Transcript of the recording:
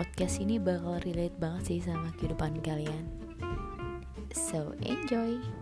podcast ini bakal relate banget sih sama kehidupan kalian. So, enjoy!